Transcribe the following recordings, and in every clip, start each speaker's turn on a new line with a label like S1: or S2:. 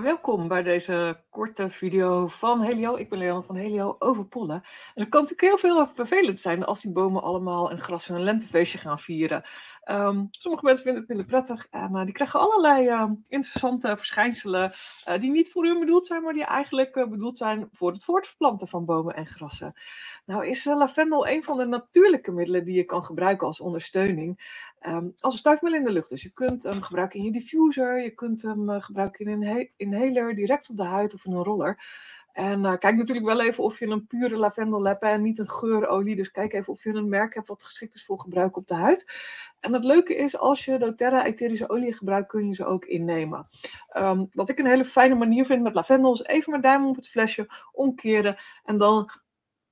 S1: Welkom bij deze korte video van Helio. Ik ben Leon van Helio over pollen. En het kan natuurlijk heel veel vervelend zijn als die bomen allemaal een gras- een lentefeestje gaan vieren. Ehm, sommige mensen vinden het minder prettig en uh, die krijgen allerlei uh, interessante verschijnselen uh, die niet voor hun bedoeld zijn, maar die eigenlijk bedoeld zijn voor het voortverplanten van bomen en grassen. Nou is lavendel een van de natuurlijke middelen die je kan gebruiken als ondersteuning. Um, als een stuifmiddel in de lucht. Dus je kunt hem gebruiken in je diffuser, je kunt hem gebruiken in een inhaler, direct op de huid of in een roller. En uh, kijk natuurlijk wel even of je een pure lavendel hebt en niet een geurolie. Dus kijk even of je een merk hebt wat geschikt is voor gebruik op de huid. En het leuke is, als je doTERRA etherische olie gebruikt, kun je ze ook innemen. Um, wat ik een hele fijne manier vind met lavendel is even mijn duim op het flesje omkeren en dan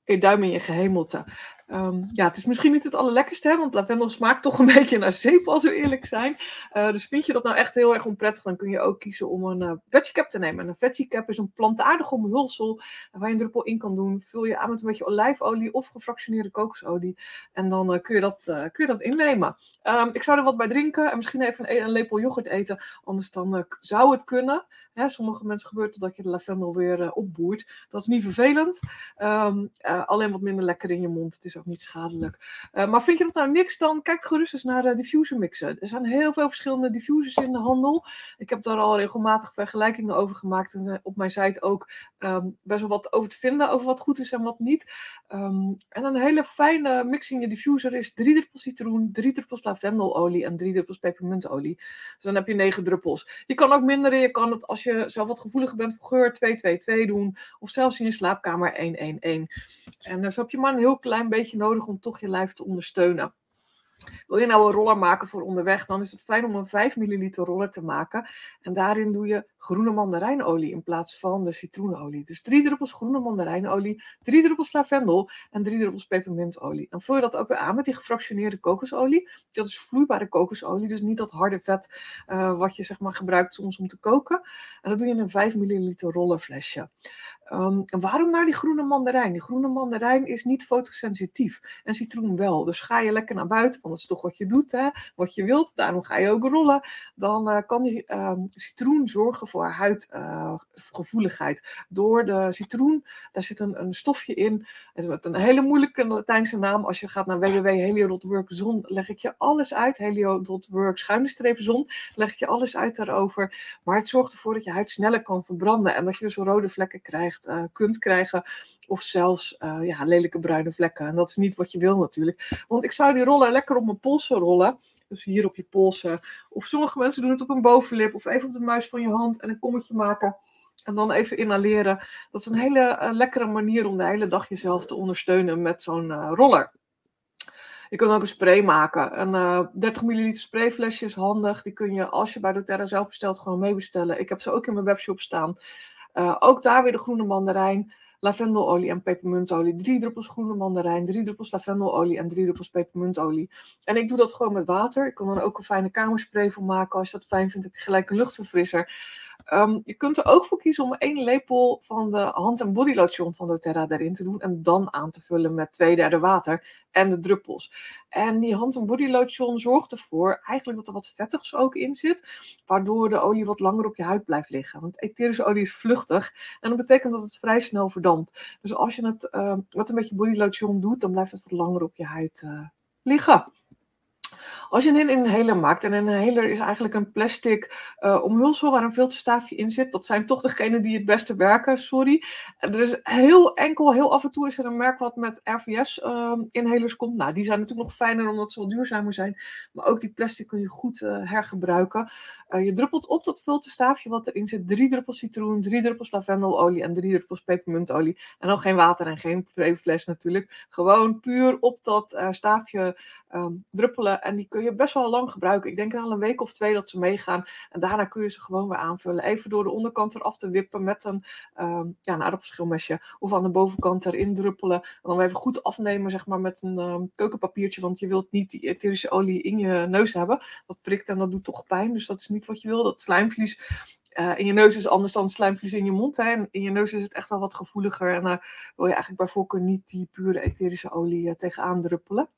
S1: je duim in je gehemelte. Um, ja, het is misschien niet het allerlekkerste, want lavendel smaakt toch een beetje naar zeep, als we eerlijk zijn. Uh, dus vind je dat nou echt heel erg onprettig, dan kun je ook kiezen om een uh, te nemen. En een veggie cap is een plantaardig omhulsel waar je een druppel in kan doen. Vul je aan met een beetje olijfolie of gefractioneerde kokosolie. En dan uh, kun, je dat, kun je dat innemen. Um, ik zou er wat bij drinken en misschien even een, lepel yoghurt eten. Anders dan zou het kunnen. Hè, sommige mensen gebeurt het dat je de lavendel weer opboert. Dat is niet vervelend. Um, alleen wat minder lekker in je mond. Het is niet schadelijk. Uh, maar vind je dat nou niks, dan kijk gerust eens naar uh, diffuser mixen. Er zijn heel veel verschillende diffusers in de handel. Ik heb daar al regelmatig vergelijkingen over gemaakt. En op mijn site ook um, best wel wat over te vinden, over wat goed is en wat niet. Um, en een hele fijne mix in je diffuser is drie druppels citroen, drie druppels lavendelolie en drie druppels pepermuntolie. Dus dan heb je negen druppels. Je kan ook minderen, je kan het als je zelf wat gevoeliger bent voor geur 2-2-2 doen. Of zelfs in je slaapkamer 1-1-1. En dan heb je maar een heel klein beetje nodig om toch je lijf te ondersteunen. Wil je nou een roller maken voor onderweg, dan is het fijn om een 5 milliliter roller te maken. En daarin doe je groene mandarijnolie in plaats van de citroenolie. Dus drie druppels groene mandarijnolie, drie druppels lavendel en drie druppels pepermuntolie. Dan vul je dat ook weer aan met die gefractioneerde kokosolie. Dat is vloeibare kokosolie, dus niet dat harde vet uh, wat je zeg maar gebruikt soms om te koken. En dat doe je in een 5 milliliter rollerflesje. En waarom nou die groene mandarijn? Die groene mandarijn is niet fotosensitief en citroen wel. Dus ga je lekker naar buiten, want dat is toch wat je doet, hè? wat je wilt. Daarom ga je ook rollen. Dan uh, kan die um, citroen zorgen voor huidgevoeligheid. Uh, Door de citroen, daar zit een, een stofje in. Het is een hele moeilijke Latijnse naam. Als je gaat naar www.helio.work leg ik je alles uit. Helio.work schuine zon, leg ik je alles uit daarover. Maar het zorgt ervoor dat je huid sneller kan verbranden en dat je dus rode vlekken krijgt uh, kunt krijgen. Of zelfs uh, ja, lelijke bruine vlekken. En dat is niet wat je wil natuurlijk. Want ik zou die rollen lekker op mijn polsen rollen. Dus hier op je polsen. Of sommige mensen doen het op een bovenlip. Of even op de muis van je hand en een kommetje maken. En dan even inhaleren. Dat is een hele uh, lekkere manier om de hele dag jezelf te ondersteunen met zo'n roller. Je kunt ook een spray maken. Een uh, 30 ml sprayflesje is handig. Die kun je als je bij doTERRA zelf bestelt gewoon meebestellen. Ik heb ze ook in mijn webshop staan. Uh, ook daar weer de groene mandarijn, lavendelolie en pepermuntolie. Drie druppels groene mandarijn, drie druppels lavendelolie en drie druppels pepermuntolie. En ik doe dat gewoon met water. Ik kan dan ook een fijne kamerspray van maken. Als je dat fijn vindt, heb je gelijk een luchtverfrisser. Um, je kunt er ook voor kiezen om één lepel van de hand- en bodylotion van doTERRA erin te doen. En dan aan te vullen met twee derde water en de druppels. En die hand- en bodylotion zorgt ervoor eigenlijk dat er wat vettigs ook in zit. Waardoor de olie wat langer op je huid blijft liggen. Want etherische olie is vluchtig. En dat betekent dat het vrij snel verdampt. Dus als je het uh, wat een beetje bodylotion doet, dan blijft het wat langer op je huid uh, liggen. Als je een inhaler maakt, en een inhaler is eigenlijk een plastic uh, omhulsel waar een filterstaafje in zit, dat zijn toch degenen die het beste werken, sorry. Er is heel enkel, heel af en toe is er een merk wat met RVS uh, inhalers komt. Nou, die zijn natuurlijk nog fijner omdat ze wat duurzamer zijn, maar ook die plastic kun je goed uh, hergebruiken. Uh, je druppelt op dat filterstaafje wat erin zit, drie druppels citroen, drie druppels lavendelolie en drie druppels pepermuntolie. En dan geen water en geen fles natuurlijk. Gewoon puur op dat staafje um, druppelen en die kun je best wel lang gebruiken. Ik denk al een week of twee dat ze meegaan. En daarna kun je ze gewoon weer aanvullen. Even door de onderkant eraf te wippen met een, um, ja, een aardappelschilmesje. Of aan de bovenkant erin druppelen. En dan even goed afnemen zeg maar, met een um, keukenpapiertje. Want je wilt niet die etherische olie in je neus hebben. Dat prikt en dat doet toch pijn. Dus dat is niet wat je wil. Dat slijmvlies uh, in je neus is anders dan slijmvlies in je mond. Hè? In je neus is het echt wel wat gevoeliger. En daar wil je eigenlijk bij voorkeur niet die pure etherische olie uh, tegenaan druppelen.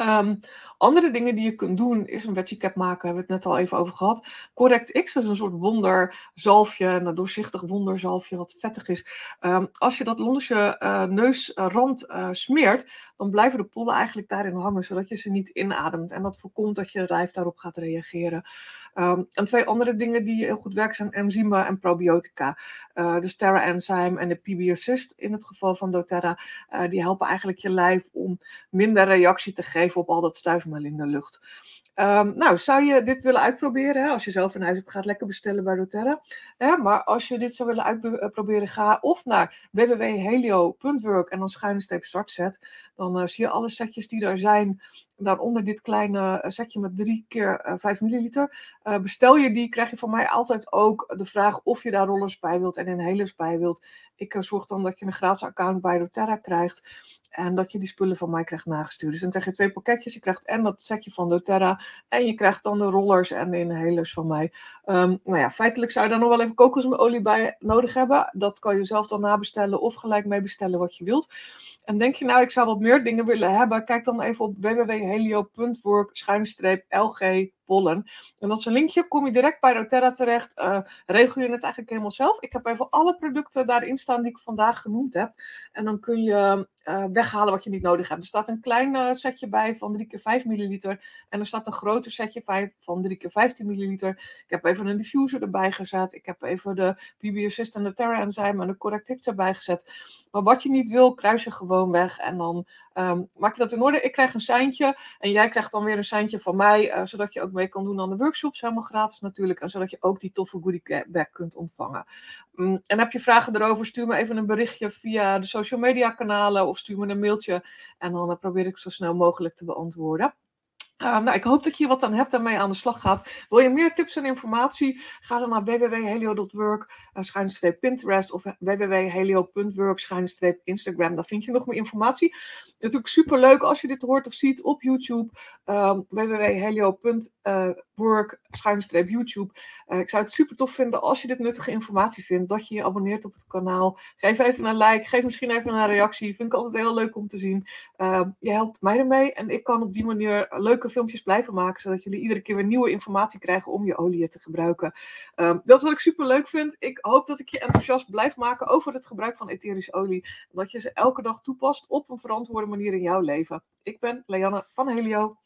S1: Um, andere dingen die je kunt doen is een veggie cap maken, hebben we het net al even over gehad. Correct X is een soort wonderzalfje, een doorzichtig wonderzalfje wat vettig is. Um, als je dat langs je uh, neusrand uh, smeert, dan blijven de pollen eigenlijk daarin hangen, zodat je ze niet inademt. En dat voorkomt dat je lijf daarop gaat reageren. Um, en twee andere dingen die heel goed werken zijn enzymen en probiotica. Uh, de Terra Enzyme en de PB in het geval van doTERRA, die helpen eigenlijk je lijf om minder reactie te geven op al dat stuifmeel in de lucht. Um, nou, zou je dit willen uitproberen? Hè? Als je zelf een huis hebt, lekker bestellen bij doTERRA. Ja, maar als je dit zou willen uitproberen, ga of naar www.helio.work en dan schuine streep startzet. Dan uh, zie je alle setjes die er zijn. Daaronder dit kleine eh, setje met 3 keer uh, 5 milliliter. Bestel je die, krijg je van mij altijd ook de vraag of je daar rollers bij wilt en inhalers bij wilt. Ik zorg dan dat je een gratis account bij doTERRA krijgt. En dat je die spullen van mij krijgt nagestuurd. Dus dan krijg je twee pakketjes. Je krijgt en dat setje van doTERRA. En je krijgt dan de rollers en de inhalers van mij. Um, nou ja, feitelijk zou je daar nog wel even kokosolie bij nodig hebben. Dat kan je zelf dan nabestellen of gelijk mee bestellen wat je wilt. En denk je nou, ik zou wat meer dingen willen hebben? Kijk dan even op www.helio.work-lg En dat is een linkje, kom je direct bij doTERRA terecht. Uh, regel je het eigenlijk helemaal zelf. Ik heb even alle producten daarin staan die ik vandaag genoemd heb. En dan kun je uh, weghalen wat je niet nodig hebt. Er staat een klein uh, setje bij van 3 keer 5 milliliter. En er staat een groter setje van 3 keer 15 milliliter. Ik heb even een diffuser erbij gezet. Ik heb even de BB Assist en de Terra Enzyme en de Correctix erbij gezet. Maar wat je niet wil, kruis je gewoon weg. En dan um, maak je dat in orde. Ik krijg een seintje. En jij krijgt dan weer een seintje van mij. Zodat je ook mee kan doen aan de workshops. Helemaal gratis natuurlijk. En zodat je ook die toffe goodie bag kunt ontvangen. Um, en heb je vragen erover, stuur me even een berichtje via de social media kanalen of stuur me een mailtje en dan uh, probeer ik zo snel mogelijk te beantwoorden. Uh, nou, ik hoop dat je wat aan hebt en mee aan de slag gaat. Wil je meer tips en informatie? Ga dan naar www.helio.work, uh, Pinterest of www.helio.work, Instagram. Daar vind je nog meer informatie. Natuurlijk super leuk als je dit hoort of ziet op YouTube. Um, www.helio.work, YouTube. Uh, ik zou het super tof vinden als je dit nuttige informatie vindt, dat je je abonneert op het kanaal. Geef even een like, geef misschien even een reactie. Vind ik altijd heel leuk om te zien. Uh, je helpt mij ermee en ik kan op die manier leuke filmpjes blijven maken, zodat jullie iedere keer weer nieuwe informatie krijgen om je olie te gebruiken. Uh, dat is wat ik super leuk vind. Ik hoop dat ik je enthousiast blijf maken over het gebruik van etherische olie. Dat je ze elke dag toepast op een verantwoorde manier in jouw leven. Ik ben Leanne van Helio.